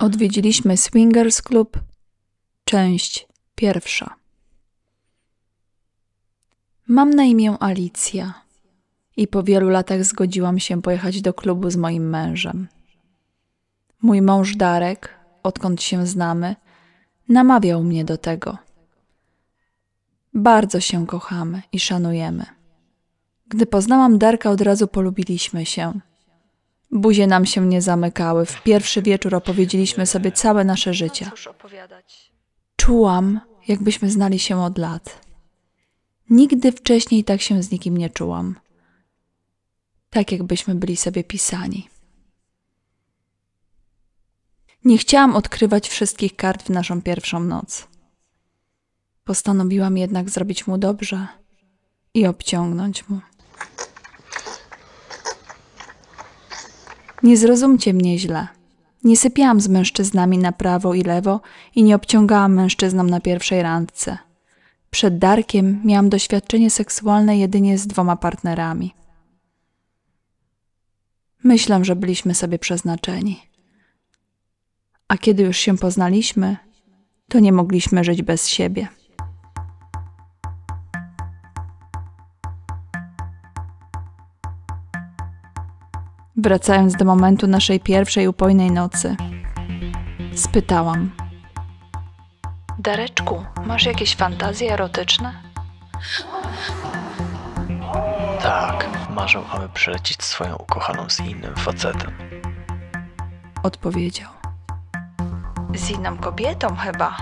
Odwiedziliśmy Swingers Club, część pierwsza. Mam na imię Alicja i po wielu latach zgodziłam się pojechać do klubu z moim mężem. Mój mąż Darek, odkąd się znamy, namawiał mnie do tego. Bardzo się kochamy i szanujemy. Gdy poznałam Darka, od razu polubiliśmy się. Buzie nam się nie zamykały. W pierwszy wieczór opowiedzieliśmy sobie całe nasze życie. Czułam, jakbyśmy znali się od lat. Nigdy wcześniej tak się z nikim nie czułam. Tak jakbyśmy byli sobie pisani. Nie chciałam odkrywać wszystkich kart w naszą pierwszą noc. Postanowiłam jednak zrobić mu dobrze i obciągnąć mu. Nie zrozumcie mnie źle. Nie sypiałam z mężczyznami na prawo i lewo i nie obciągałam mężczyznom na pierwszej randce. Przed Darkiem miałam doświadczenie seksualne jedynie z dwoma partnerami. Myślę, że byliśmy sobie przeznaczeni. A kiedy już się poznaliśmy, to nie mogliśmy żyć bez siebie. Wracając do momentu naszej pierwszej upojnej nocy, spytałam: Dareczku, masz jakieś fantazje erotyczne? Tak, marzę, aby przelecieć swoją ukochaną z innym facetem. Odpowiedział. Z inną kobietą chyba.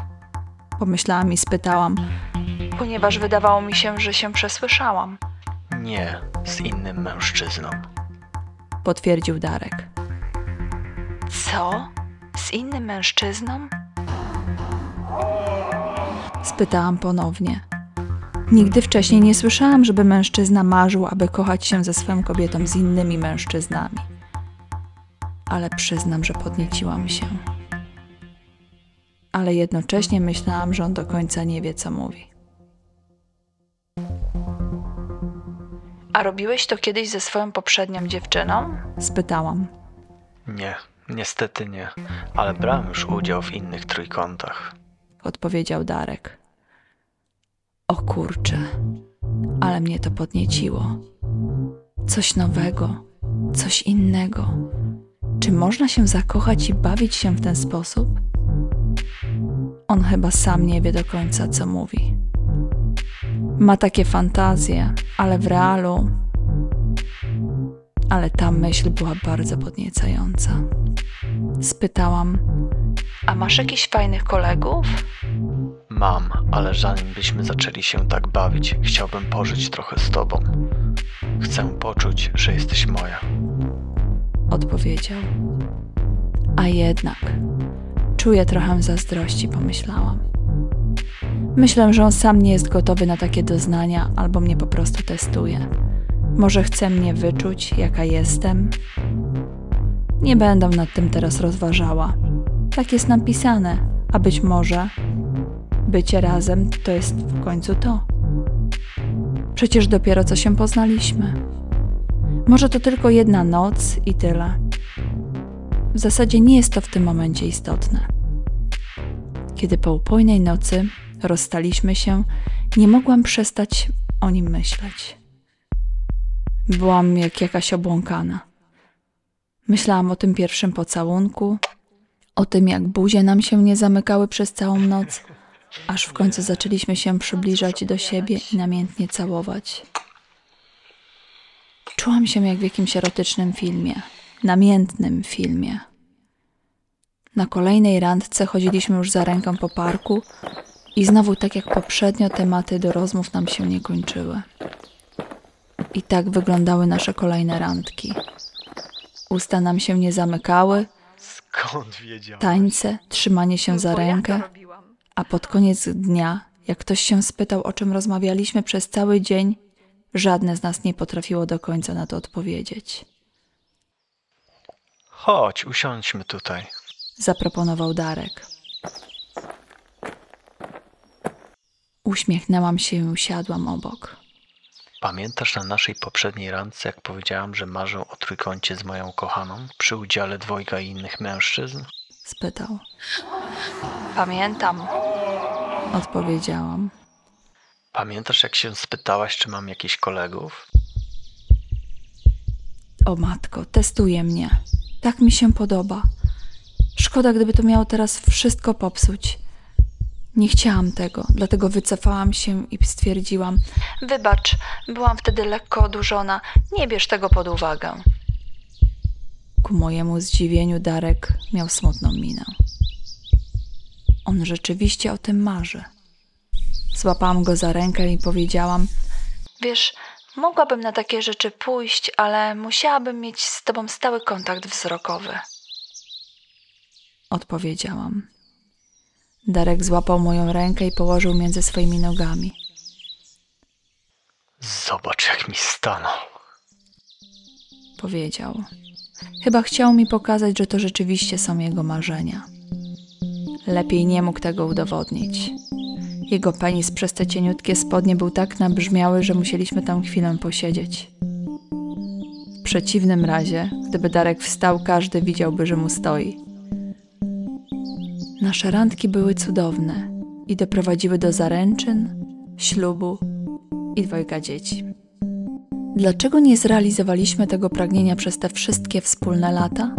Pomyślałam i spytałam, ponieważ wydawało mi się, że się przesłyszałam. Nie, z innym mężczyzną. Potwierdził Darek. Co? Z innym mężczyzną? Spytałam ponownie. Nigdy wcześniej nie słyszałam, żeby mężczyzna marzył, aby kochać się ze swoją kobietą z innymi mężczyznami. Ale przyznam, że podnieciłam się. Ale jednocześnie myślałam, że on do końca nie wie, co mówi. A robiłeś to kiedyś ze swoją poprzednią dziewczyną? Spytałam. Nie, niestety nie, ale brałem już udział w innych trójkątach. odpowiedział Darek. O kurczę, ale mnie to podnieciło. Coś nowego, coś innego. Czy można się zakochać i bawić się w ten sposób? On chyba sam nie wie do końca, co mówi. Ma takie fantazje, ale w realu. Ale ta myśl była bardzo podniecająca. Spytałam: A masz jakichś fajnych kolegów? Mam, ale zanim byśmy zaczęli się tak bawić, chciałbym pożyć trochę z tobą. Chcę poczuć, że jesteś moja. Odpowiedział. A jednak czuję trochę zazdrości, pomyślałam. Myślę, że on sam nie jest gotowy na takie doznania, albo mnie po prostu testuje. Może chce mnie wyczuć, jaka jestem? Nie będę nad tym teraz rozważała. Tak jest napisane, a być może bycie razem to jest w końcu to. Przecież dopiero co się poznaliśmy. Może to tylko jedna noc i tyle. W zasadzie nie jest to w tym momencie istotne. Kiedy po upojnej nocy rozstaliśmy się, nie mogłam przestać o nim myśleć. Byłam jak jakaś obłąkana. Myślałam o tym pierwszym pocałunku, o tym jak buzie nam się nie zamykały przez całą noc, aż w końcu zaczęliśmy się przybliżać do siebie i namiętnie całować. Czułam się jak w jakimś erotycznym filmie, namiętnym filmie. Na kolejnej randce chodziliśmy już za ręką po parku i znowu tak jak poprzednio tematy do rozmów nam się nie kończyły. I tak wyglądały nasze kolejne randki. Usta nam się nie zamykały, Skąd wiedziałem? tańce, trzymanie się za Bo ja to rękę, robiłam. a pod koniec dnia, jak ktoś się spytał, o czym rozmawialiśmy przez cały dzień, żadne z nas nie potrafiło do końca na to odpowiedzieć. Chodź, usiądźmy tutaj. Zaproponował Darek. Uśmiechnęłam się i usiadłam obok. Pamiętasz na naszej poprzedniej randce, jak powiedziałam, że marzę o trójkącie z moją kochaną przy udziale dwojga innych mężczyzn? spytał. Pamiętam, odpowiedziałam. Pamiętasz, jak się spytałaś, czy mam jakichś kolegów? O matko, testuje mnie. Tak mi się podoba. Szkoda, gdyby to miało teraz wszystko popsuć. Nie chciałam tego, dlatego wycofałam się i stwierdziłam: Wybacz, byłam wtedy lekko odurzona, nie bierz tego pod uwagę. Ku mojemu zdziwieniu Darek miał smutną minę. On rzeczywiście o tym marzy. Złapałam go za rękę i powiedziałam: Wiesz, mogłabym na takie rzeczy pójść, ale musiałabym mieć z tobą stały kontakt wzrokowy. Odpowiedziałam. Darek złapał moją rękę i położył między swoimi nogami. Zobacz, jak mi stanął. Powiedział. Chyba chciał mi pokazać, że to rzeczywiście są jego marzenia. Lepiej nie mógł tego udowodnić. Jego penis przez te cieniutkie spodnie był tak nabrzmiały, że musieliśmy tam chwilę posiedzieć. W przeciwnym razie, gdyby Darek wstał, każdy widziałby, że mu stoi. Nasze randki były cudowne i doprowadziły do zaręczyn, ślubu i dwojga dzieci. Dlaczego nie zrealizowaliśmy tego pragnienia przez te wszystkie wspólne lata?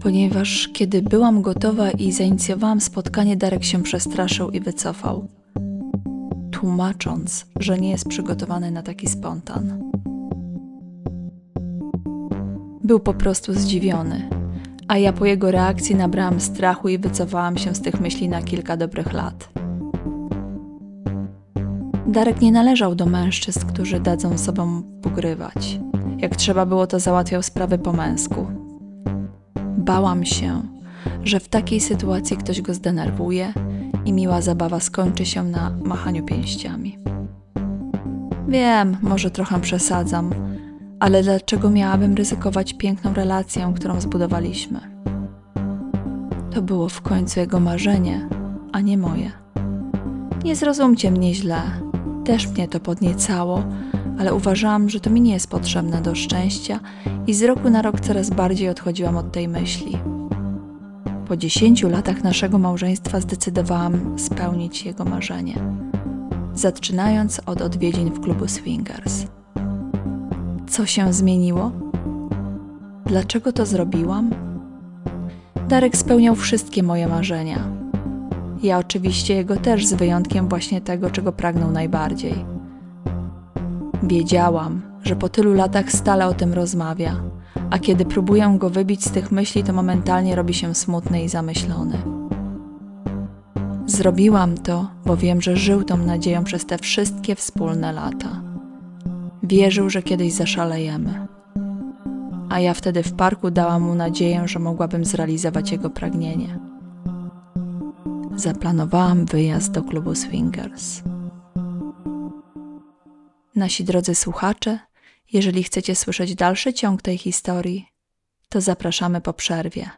Ponieważ kiedy byłam gotowa i zainicjowałam spotkanie, Darek się przestraszył i wycofał, tłumacząc, że nie jest przygotowany na taki spontan. Był po prostu zdziwiony, a ja po jego reakcji nabrałam strachu i wycofałam się z tych myśli na kilka dobrych lat. Darek nie należał do mężczyzn, którzy dadzą sobą pogrywać. Jak trzeba było, to załatwiał sprawy po męsku. Bałam się, że w takiej sytuacji ktoś go zdenerwuje i miła zabawa skończy się na machaniu pięściami. Wiem, może trochę przesadzam, ale dlaczego miałabym ryzykować piękną relację, którą zbudowaliśmy? To było w końcu jego marzenie, a nie moje. Nie zrozumcie mnie źle, też mnie to podniecało, ale uważałam, że to mi nie jest potrzebne do szczęścia i z roku na rok coraz bardziej odchodziłam od tej myśli. Po dziesięciu latach naszego małżeństwa zdecydowałam spełnić jego marzenie, zaczynając od odwiedzin w klubu Swingers. Co się zmieniło? Dlaczego to zrobiłam? Darek spełniał wszystkie moje marzenia. Ja oczywiście jego też, z wyjątkiem właśnie tego, czego pragnął najbardziej. Wiedziałam, że po tylu latach stale o tym rozmawia, a kiedy próbuję go wybić z tych myśli, to momentalnie robi się smutny i zamyślony. Zrobiłam to, bo wiem, że żył tą nadzieją przez te wszystkie wspólne lata. Wierzył, że kiedyś zaszalejemy. A ja wtedy w parku dałam mu nadzieję, że mogłabym zrealizować jego pragnienie. Zaplanowałam wyjazd do klubu Swingers. Nasi drodzy słuchacze, jeżeli chcecie słyszeć dalszy ciąg tej historii, to zapraszamy po przerwie.